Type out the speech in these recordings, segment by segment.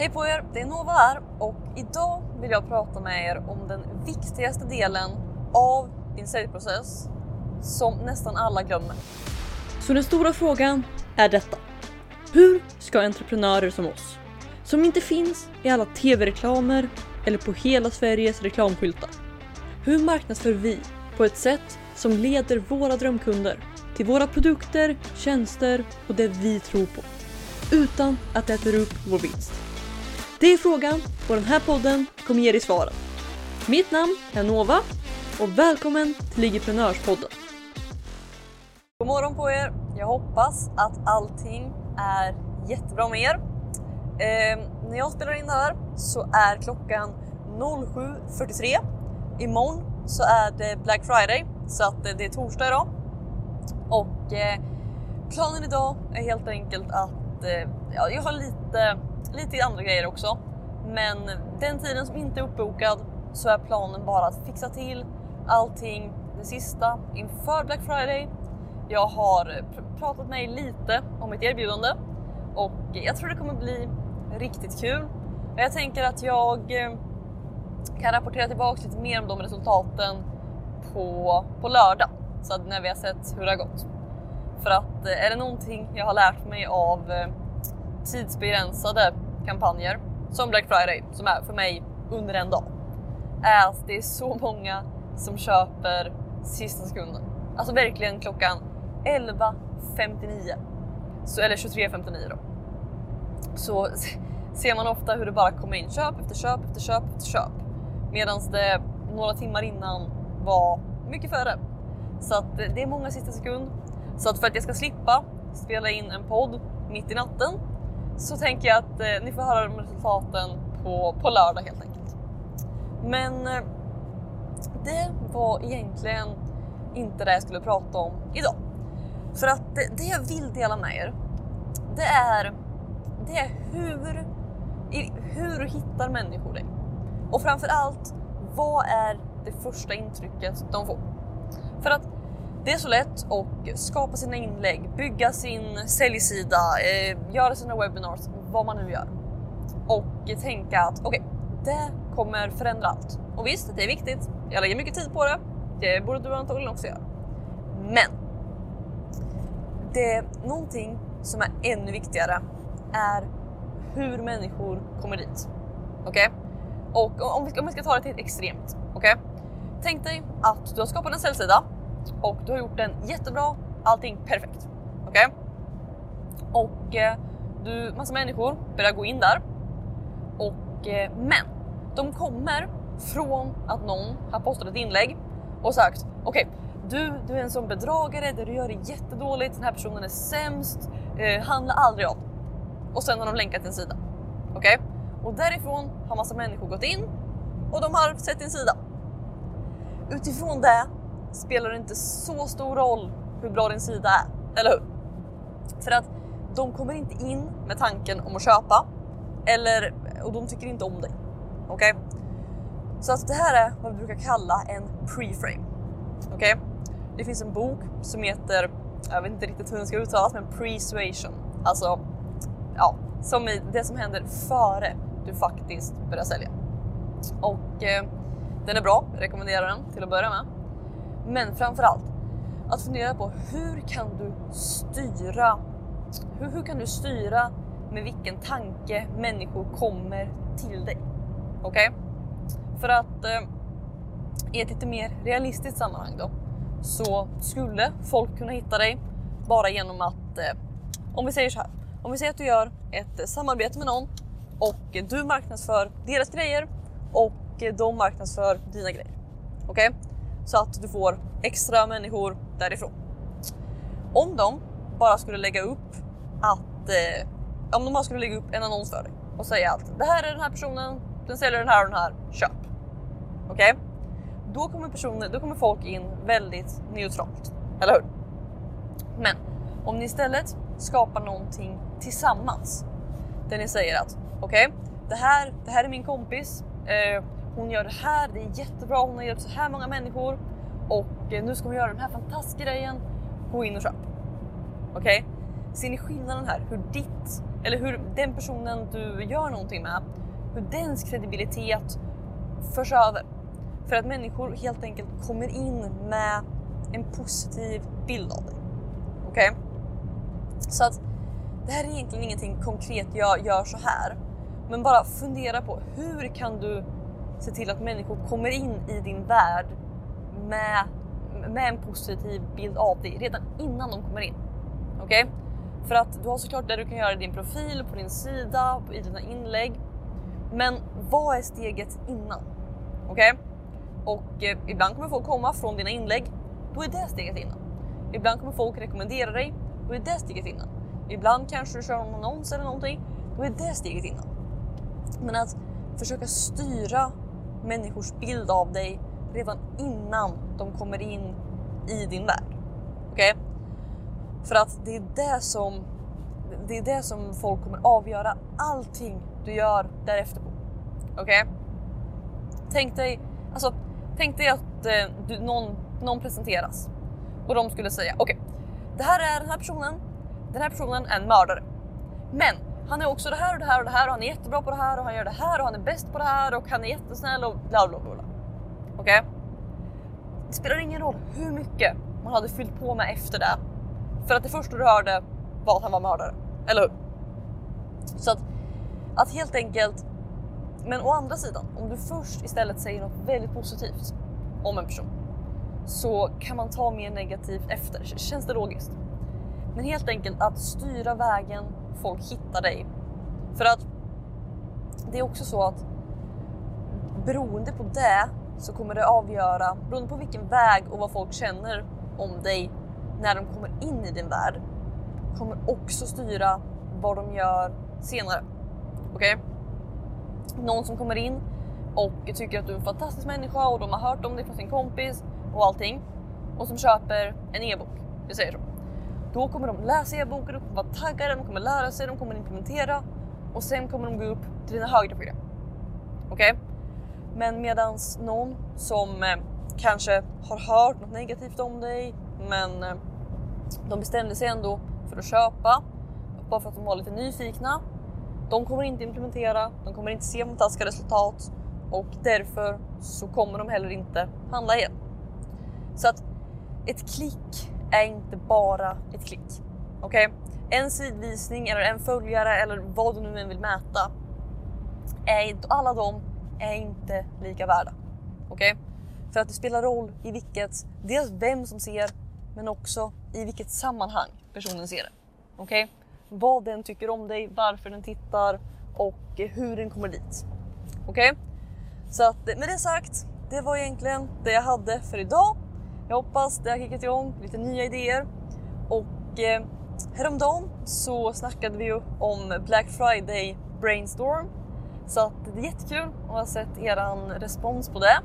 Hej på er, det är Nova här och idag vill jag prata med er om den viktigaste delen av din säljprocess som nästan alla glömmer. Så den stora frågan är detta. Hur ska entreprenörer som oss, som inte finns i alla tv-reklamer eller på hela Sveriges reklamskyltar. Hur marknadsför vi på ett sätt som leder våra drömkunder till våra produkter, tjänster och det vi tror på utan att det äter upp vår vinst? Det är frågan och den här podden kommer ge dig svaren. Mitt namn är Nova och välkommen till Ligiprenörspodden. God morgon på er! Jag hoppas att allting är jättebra med er. Eh, när jag spelar in det här så är klockan 07.43. Imorgon så är det Black Friday så att eh, det är torsdag idag. Och eh, planen idag är helt enkelt att eh, ja, jag har lite, lite andra grejer också. Men den tiden som inte är uppbokad så är planen bara att fixa till allting det sista inför Black Friday. Jag har pr- pratat med er lite om mitt erbjudande och jag tror det kommer bli riktigt kul. Jag tänker att jag eh, kan rapportera tillbaka lite mer om de resultaten på, på lördag. Så att när vi har sett hur det har gått. För att eh, är det någonting jag har lärt mig av eh, tidsbegränsade kampanjer som Black Friday, som är för mig under en dag, är att det är så många som köper sista sekunden. Alltså verkligen klockan 11.59. Så, eller 23.59 då. Så ser man ofta hur det bara kommer in köp efter köp efter köp efter köp. Medan det några timmar innan var mycket före. Så att eh, det är många sista sekund. Så att för att jag ska slippa spela in en podd mitt i natten så tänker jag att eh, ni får höra de resultaten på, på lördag helt enkelt. Men eh, det var egentligen inte det jag skulle prata om idag. För att det, det jag vill dela med er, det är, det är hur, i, hur hittar människor dig? Och framför allt, vad är det första intrycket de får? För att det är så lätt att skapa sina inlägg, bygga sin säljsida, eh, göra sina webinars, vad man nu gör. Och tänka att okej, okay, det kommer förändra allt. Och visst, det är viktigt. Jag lägger mycket tid på det. Det borde du antagligen också göra. Men det är någonting som är ännu viktigare är hur människor kommer dit. Okej? Okay? Och om vi, om vi ska ta det till ett extremt. Okej? Okay? Tänk dig att du har skapat en säljsida och du har gjort den jättebra, allting perfekt. Okej? Okay? Och eh, du, massa människor börjar gå in där. Och, eh, men de kommer från att någon har postat ett inlägg och sagt okej, okay, du, du är en sån bedragare, det du gör är jättedåligt, den här personen är sämst, eh, handla aldrig av. Och sen har de länkat en sida. Okej? Okay? Och därifrån har massa människor gått in och de har sett din sida. Utifrån det spelar det inte så stor roll hur bra din sida är, eller hur? För att de kommer inte in med tanken om att köpa eller, och de tycker inte om dig. Okej? Okay? Så att det här är vad vi brukar kalla en preframe. Okej? Okay? Det finns en bok som heter, jag vet inte riktigt hur den ska uttalas, men persuasion. Alltså, ja, som i det som händer före du faktiskt börjar sälja. Och eh, den är bra, jag rekommenderar den till att börja med. Men framförallt att fundera på hur kan du styra? Hur, hur kan du styra med vilken tanke människor kommer till dig? Okej? Okay? För att eh, i ett lite mer realistiskt sammanhang då så skulle folk kunna hitta dig bara genom att eh, om vi säger så här. Om vi säger att du gör ett samarbete med någon och du marknadsför deras grejer och de marknadsför dina grejer. Okej? Okay? Så att du får extra människor därifrån. Om de bara skulle lägga upp att eh, om de bara skulle lägga upp en annons för dig och säga att det här är den här personen, den säljer den här och den här, köp. Okej? Okay? Då kommer personer, då kommer folk in väldigt neutralt, eller hur? Men om ni istället skapar någonting tillsammans där ni säger att okej, okay, det, här, det här är min kompis. Eh, hon gör det här, det är jättebra. Hon har hjälpt så här många människor och eh, nu ska hon göra den här fantastiska grejen. Gå in och köp. Okej? Okay? ser ni skillnaden här? Hur ditt, eller hur den personen du gör någonting med, hur dens kredibilitet förs över. För att människor helt enkelt kommer in med en positiv bild av dig. Okej? Okay? Så att det här är egentligen ingenting konkret jag gör så här. Men bara fundera på hur kan du se till att människor kommer in i din värld med, med en positiv bild av dig redan innan de kommer in. Okej? Okay? För att du har såklart det du kan göra i din profil, på din sida, i dina inlägg. Men vad är steget innan? Okej? Okay? Och eh, ibland kommer folk komma från dina inlägg, då är det steget innan. Ibland kommer folk rekommendera dig, då är det steget innan. Ibland kanske du kör någon annons eller någonting, då är det steget innan. Men att försöka styra människors bild av dig redan innan de kommer in i din värld. Okej? Okay? För att det är det som det är det som folk kommer avgöra allting du gör därefter på. Okej? Okay? Tänk dig, alltså, tänk dig att eh, du, någon, någon presenteras och de skulle säga okej, okay, det här är den här personen. Den här personen är en mördare, men han är också det här och det här och det här och han är jättebra på det här och han gör det här och han är bäst på det här och han är jättesnäll och bla bla bla. Okej? Okay? Det spelar ingen roll hur mycket man hade fyllt på med efter det. För att det första du hörde var att han var mördare. Eller hur? Så att, att helt enkelt... Men å andra sidan, om du först istället säger något väldigt positivt om en person så kan man ta mer negativt efter. Känns det logiskt? Men helt enkelt att styra vägen folk hittar dig. För att det är också så att beroende på det så kommer det avgöra, beroende på vilken väg och vad folk känner om dig när de kommer in i din värld, kommer också styra vad de gör senare. Okej? Okay? Någon som kommer in och tycker att du är en fantastisk människa och de har hört om dig från sin kompis och allting och som köper en e-bok. Vi säger så. Då kommer de läsa e-boken, de kommer vara taggade, de kommer lära sig, de kommer implementera och sen kommer de gå upp till dina högre program. Okej? Okay? Men medans någon som eh, kanske har hört något negativt om dig, men eh, de bestämde sig ändå för att köpa bara för att de var lite nyfikna. De kommer inte implementera, de kommer inte se fantastiska resultat och därför så kommer de heller inte handla igen. Så att ett klick är inte bara ett klick. Okej? Okay? En sidvisning eller en följare eller vad du nu än vill mäta. Är, alla de är inte lika värda. Okej? Okay? För att det spelar roll i vilket, dels vem som ser men också i vilket sammanhang personen ser det. Okej? Okay? Vad den tycker om dig, varför den tittar och hur den kommer dit. Okej? Okay? Så att med det sagt, det var egentligen det jag hade för idag. Jag hoppas det har kickat igång lite nya idéer och eh, häromdagen så snackade vi ju om Black Friday Brainstorm så att det är jättekul att ha sett eran respons på det.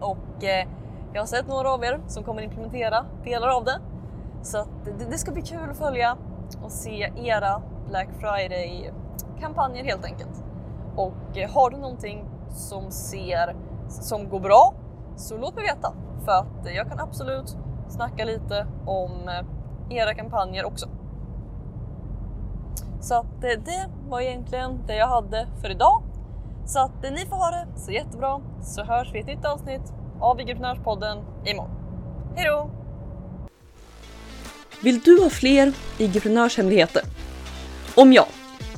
Och eh, jag har sett några av er som kommer implementera delar av det. Så att det, det ska bli kul att följa och se era Black Friday kampanjer helt enkelt. Och eh, har du någonting som ser som går bra så låt mig veta för att jag kan absolut snacka lite om eh, era kampanjer också. Så att eh, det var egentligen det jag hade för idag. Så att eh, ni får ha det så jättebra så hörs vi i ett nytt avsnitt av Igeprenörspodden imorgon. Hejdå! Vill du ha fler Igeprenörshemligheter? Om ja,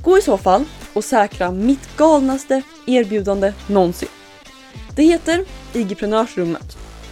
gå i så fall och säkra mitt galnaste erbjudande någonsin. Det heter Igeprenörsrummet